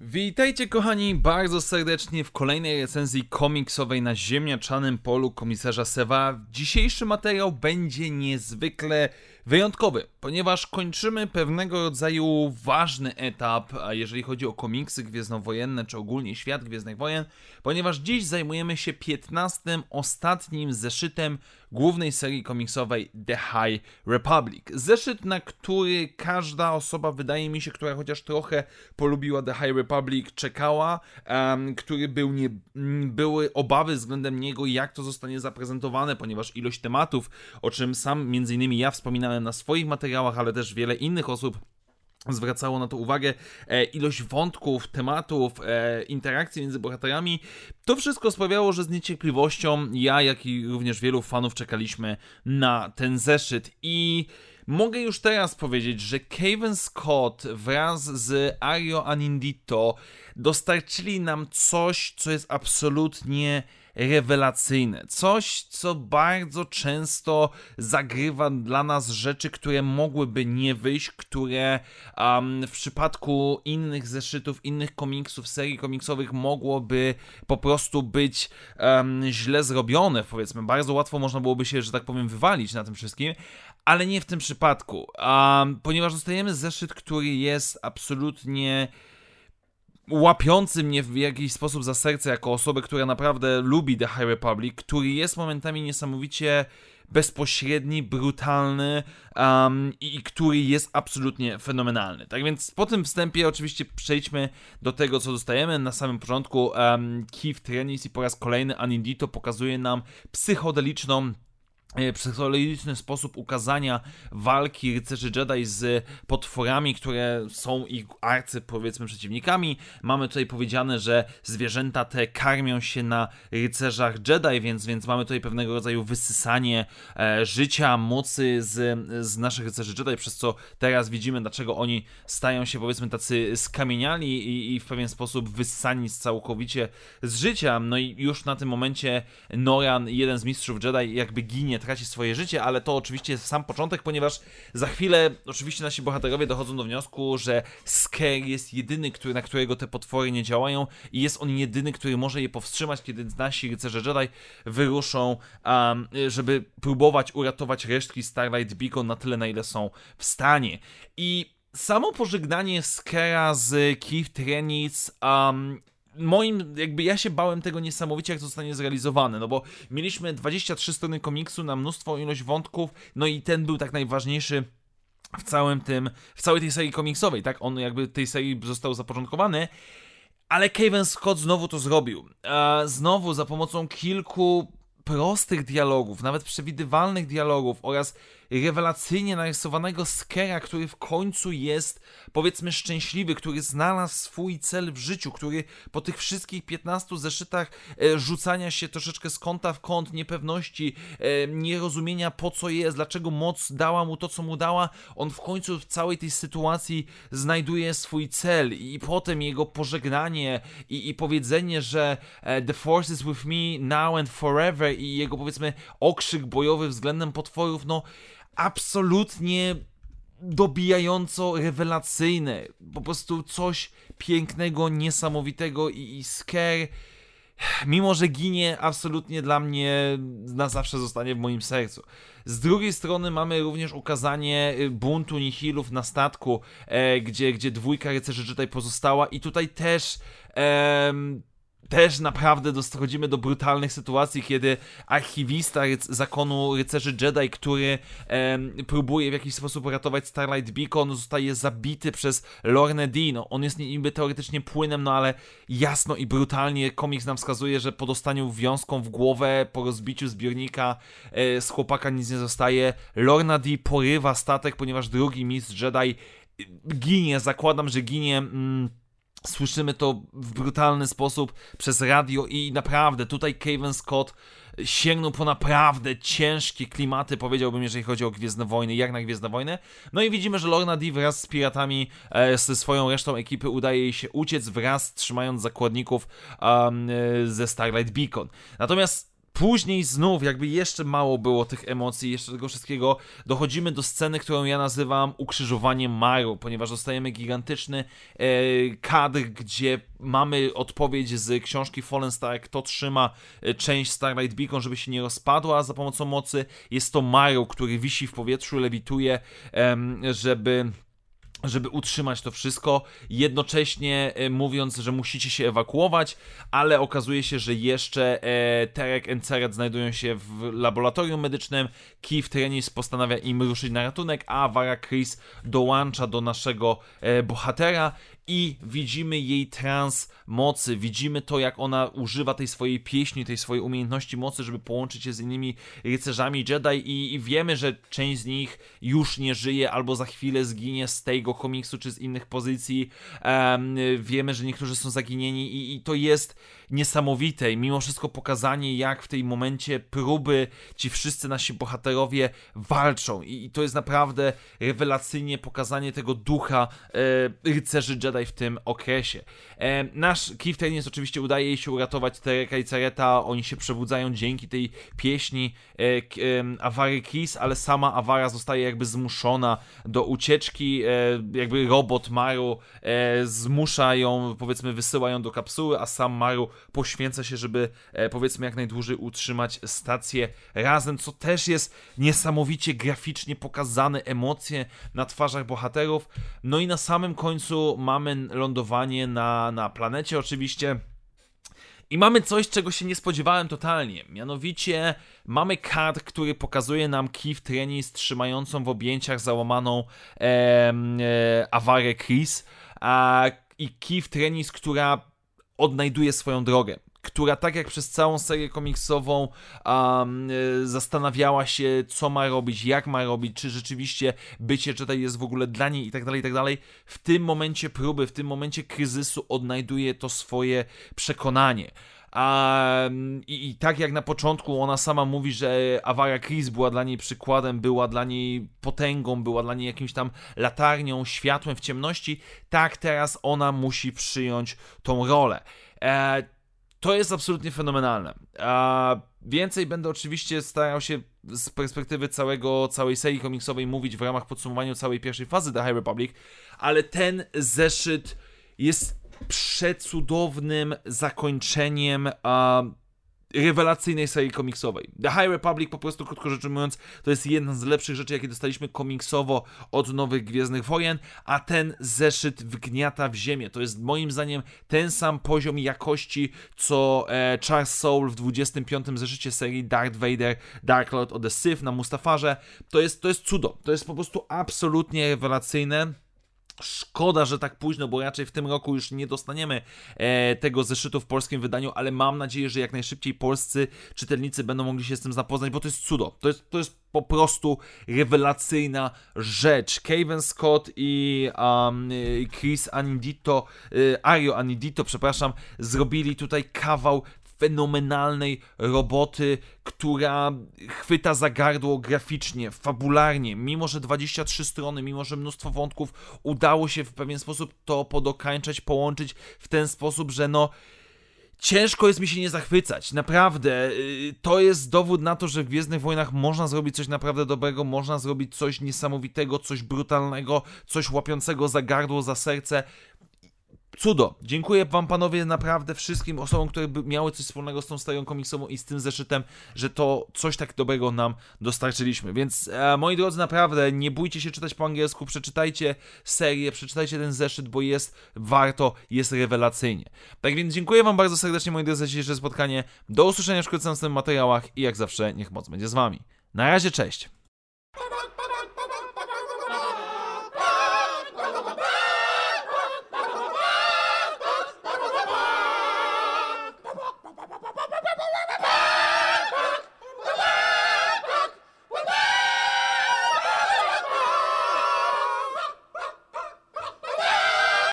Witajcie kochani bardzo serdecznie w kolejnej recenzji komiksowej na ziemniaczanym polu komisarza Sewa. Dzisiejszy materiał będzie niezwykle wyjątkowy, ponieważ kończymy pewnego rodzaju ważny etap, jeżeli chodzi o komiksy gwiezdnowojenne, czy ogólnie świat Gwiezdnych Wojen, ponieważ dziś zajmujemy się 15. ostatnim zeszytem głównej serii komiksowej The High Republic. Zeszyt, na który każda osoba, wydaje mi się, która chociaż trochę polubiła The High Republic, czekała, um, który był nie, były obawy względem niego, jak to zostanie zaprezentowane, ponieważ ilość tematów, o czym sam między innymi ja wspominałem na swoich materiałach, ale też wiele innych osób zwracało na to uwagę, e, ilość wątków, tematów, e, interakcji między bohaterami. To wszystko sprawiało, że z niecierpliwością ja, jak i również wielu fanów czekaliśmy na ten zeszyt i mogę już teraz powiedzieć, że Kevin Scott wraz z Ario Anindito dostarczyli nam coś, co jest absolutnie rewelacyjne. Coś, co bardzo często zagrywa dla nas rzeczy, które mogłyby nie wyjść, które um, w przypadku innych zeszytów, innych komiksów, serii komiksowych mogłoby po prostu być um, źle zrobione, powiedzmy. Bardzo łatwo można byłoby się, że tak powiem, wywalić na tym wszystkim, ale nie w tym przypadku, um, ponieważ dostajemy zeszyt, który jest absolutnie łapiący mnie w jakiś sposób za serce jako osobę, która naprawdę lubi The High Republic, który jest momentami niesamowicie bezpośredni, brutalny um, i, który jest absolutnie fenomenalny. Tak więc po tym wstępie oczywiście przejdźmy do tego, co dostajemy. Na samym początku um, Keith Trenis i po raz kolejny Anindito pokazuje nam psychodeliczną psychologiczny sposób ukazania walki rycerzy Jedi z potworami, które są ich arcy, powiedzmy, przeciwnikami. Mamy tutaj powiedziane, że zwierzęta te karmią się na rycerzach Jedi, więc, więc mamy tutaj pewnego rodzaju wysysanie e, życia, mocy z, z naszych rycerzy Jedi, przez co teraz widzimy, dlaczego oni stają się, powiedzmy, tacy skamieniali i, i w pewien sposób wysysani całkowicie z życia. No i już na tym momencie Noran, jeden z mistrzów Jedi, jakby ginie traci swoje życie, ale to oczywiście jest sam początek, ponieważ za chwilę oczywiście nasi bohaterowie dochodzą do wniosku, że Scare jest jedyny, który, na którego te potwory nie działają i jest on jedyny, który może je powstrzymać, kiedy nasi rycerze Jedi wyruszą, um, żeby próbować uratować resztki Starlight Beacon na tyle, na ile są w stanie. I samo pożegnanie Skera z Keith Trenic um, moim, jakby ja się bałem tego niesamowicie, jak to zostanie zrealizowane, no bo mieliśmy 23 strony komiksu na mnóstwo ilość wątków, no i ten był tak najważniejszy w całym tym, w całej tej serii komiksowej, tak? On jakby tej serii został zapoczątkowany, ale Kevin Scott znowu to zrobił. znowu za pomocą kilku prostych dialogów, nawet przewidywalnych dialogów oraz rewelacyjnie narysowanego Skera, który w końcu jest, powiedzmy, szczęśliwy, który znalazł swój cel w życiu, który po tych wszystkich 15 zeszytach e, rzucania się troszeczkę z kąta w kąt, niepewności, e, nierozumienia po co jest, dlaczego moc dała mu to, co mu dała, on w końcu w całej tej sytuacji znajduje swój cel i potem jego pożegnanie i, i powiedzenie, że e, The Force is with me now and forever i jego powiedzmy okrzyk bojowy względem potworów, no absolutnie dobijająco rewelacyjne. Po prostu coś pięknego, niesamowitego i, i Scare, mimo że ginie, absolutnie dla mnie na zawsze zostanie w moim sercu. Z drugiej strony mamy również ukazanie buntu nihilów na statku, e, gdzie, gdzie dwójka rycerzy tutaj pozostała i tutaj też e, też naprawdę dochodzimy do brutalnych sytuacji, kiedy archiwista ryc zakonu rycerzy Jedi, który próbuje w jakiś sposób uratować Starlight Beacon, zostaje zabity przez Lorne D. No, on jest niby teoretycznie płynem, no ale jasno i brutalnie komiks nam wskazuje, że po dostaniu wiązką w głowę, po rozbiciu zbiornika e, z chłopaka nic nie zostaje. Lorna D porywa statek, ponieważ drugi mistrz Jedi ginie, zakładam, że ginie... Mm, Słyszymy to w brutalny sposób przez radio i naprawdę tutaj Kevin Scott sięgnął po naprawdę ciężkie klimaty, powiedziałbym, jeżeli chodzi o Gwiezdne Wojny, jak na Gwiezdne Wojny. No i widzimy, że Lorna D wraz z piratami, e, ze swoją resztą ekipy udaje jej się uciec wraz, trzymając zakładników um, ze Starlight Beacon. Natomiast Później znów, jakby jeszcze mało było tych emocji, jeszcze tego wszystkiego, dochodzimy do sceny, którą ja nazywam ukrzyżowaniem Maru, ponieważ dostajemy gigantyczny e, kadr, gdzie mamy odpowiedź z książki Fallen Star, kto trzyma e, część Starlight Beacon, żeby się nie rozpadła za pomocą mocy. Jest to Maru, który wisi w powietrzu, lewituje, e, żeby żeby utrzymać to wszystko, jednocześnie e, mówiąc, że musicie się ewakuować, ale okazuje się, że jeszcze Terek i Ceret znajdują się w laboratorium medycznym, Keith Trenis postanawia im ruszyć na ratunek, a Vara Chris dołącza do naszego e, bohatera i widzimy jej trans mocy, widzimy to, jak ona używa tej swojej pieśni, tej swojej umiejętności mocy, żeby połączyć się z innymi rycerzami Jedi i, i wiemy, że część z nich już nie żyje albo za chwilę zginie z tego komiksu czy z innych pozycji. Um, wiemy, że niektórzy są zaginieni i, i to jest niesamowite. I mimo wszystko pokazanie, jak w tej momencie próby ci wszyscy nasi bohaterowie walczą. I, i to jest naprawdę rewelacyjnie pokazanie tego ducha e, rycerzy Jedi w tym okresie. E, nasz Keith Tennis oczywiście udaje jej się uratować Tereka i Cereta, oni się przebudzają dzięki tej pieśni e, e, Awary Kiss, ale sama Awara zostaje jakby zmuszona do ucieczki, e, jakby robot Maru e, zmusza ją, powiedzmy wysyła ją do kapsuły, a sam Maru poświęca się, żeby e, powiedzmy jak najdłużej utrzymać stację razem, co też jest niesamowicie graficznie pokazane, emocje na twarzach bohaterów. No i na samym końcu mamy lądowanie na, na planecie oczywiście. I mamy coś, czego się nie spodziewałem totalnie. Mianowicie mamy kart, który pokazuje nam Keith Trenis trzymającą w objęciach załamaną e, e, Awarę Chris. A, I Keith Trenis, która odnajduje swoją drogę która tak jak przez całą serię komiksową um, zastanawiała się, co ma robić, jak ma robić, czy rzeczywiście bycie Jedi jest w ogóle dla niej i tak dalej, i tak dalej. W tym momencie próby, w tym momencie kryzysu odnajduje to swoje przekonanie. Um, i, i, tak jak na początku ona sama mówi, że Awara Chris była dla niej przykładem, była dla niej potęgą, była dla niej jakimś tam latarnią, światłem w ciemności, tak teraz ona musi przyjąć tą rolę. E, to jest absolutnie fenomenalne. A więcej będę oczywiście starał się z perspektywy całego, całej serii komiksowej mówić w ramach podsumowania całej pierwszej fazy The High Republic, ale ten zeszyt jest przecudownym zakończeniem a, rewelacyjnej serii komiksowej. The High Republic, po prostu krótko rzecz ujmując, to jest jedna z lepszych rzeczy, jakie dostaliśmy komiksowo od nowych Gwiezdnych Wojen, a ten zeszyt wgniata w ziemię. To jest moim zdaniem ten sam poziom jakości, co e, Charles Soul w 25. zeszycie serii Darth Vader, Dark Lord of the Sith na Mustafarze. To jest, to jest cudo. To jest po prostu absolutnie rewelacyjne. Szkoda, że tak późno, bo raczej w tym roku już nie dostaniemy e, tego zeszytu w polskim wydaniu, ale mam nadzieję, że jak najszybciej polscy czytelnicy będą mogli się z tym zapoznać, bo to jest cudo. To jest, to jest po prostu rewelacyjna rzecz. Kevin Scott i um, Chris Anidito, e, Ario Anidito, przepraszam, zrobili tutaj kawał fenomenalnej roboty, która chwyta za gardło graficznie, fabularnie. Mimo, że 23 strony, mimo, że mnóstwo wątków, udało się w pewien sposób to podokańczać, połączyć w ten sposób, że no. Ciężko jest mi się nie zachwycać, naprawdę. Y, to jest dowód na to, że w Gwiezdnych Wojnach można zrobić coś naprawdę dobrego, można zrobić coś niesamowitego, coś brutalnego, coś łapiącego za gardło, za serce. Cudo. Dziękuję wam panowie naprawdę wszystkim osobom, które miały coś wspólnego z tą serią komiksową i z tym zeszytem, że to coś tak dobrego nam dostarczyliśmy. Więc e, moi drodzy, naprawdę nie bójcie się czytać po angielsku, przeczytajcie serię, przeczytajcie ten zeszyt, bo jest warto, jest rewelacyjnie. Tak więc dziękuję wam bardzo serdecznie moi drodzy za dzisiejsze spotkanie. Do usłyszenia wkrótce w następnych materiałach i jak zawsze niech moc będzie z wami. Na razie, cześć!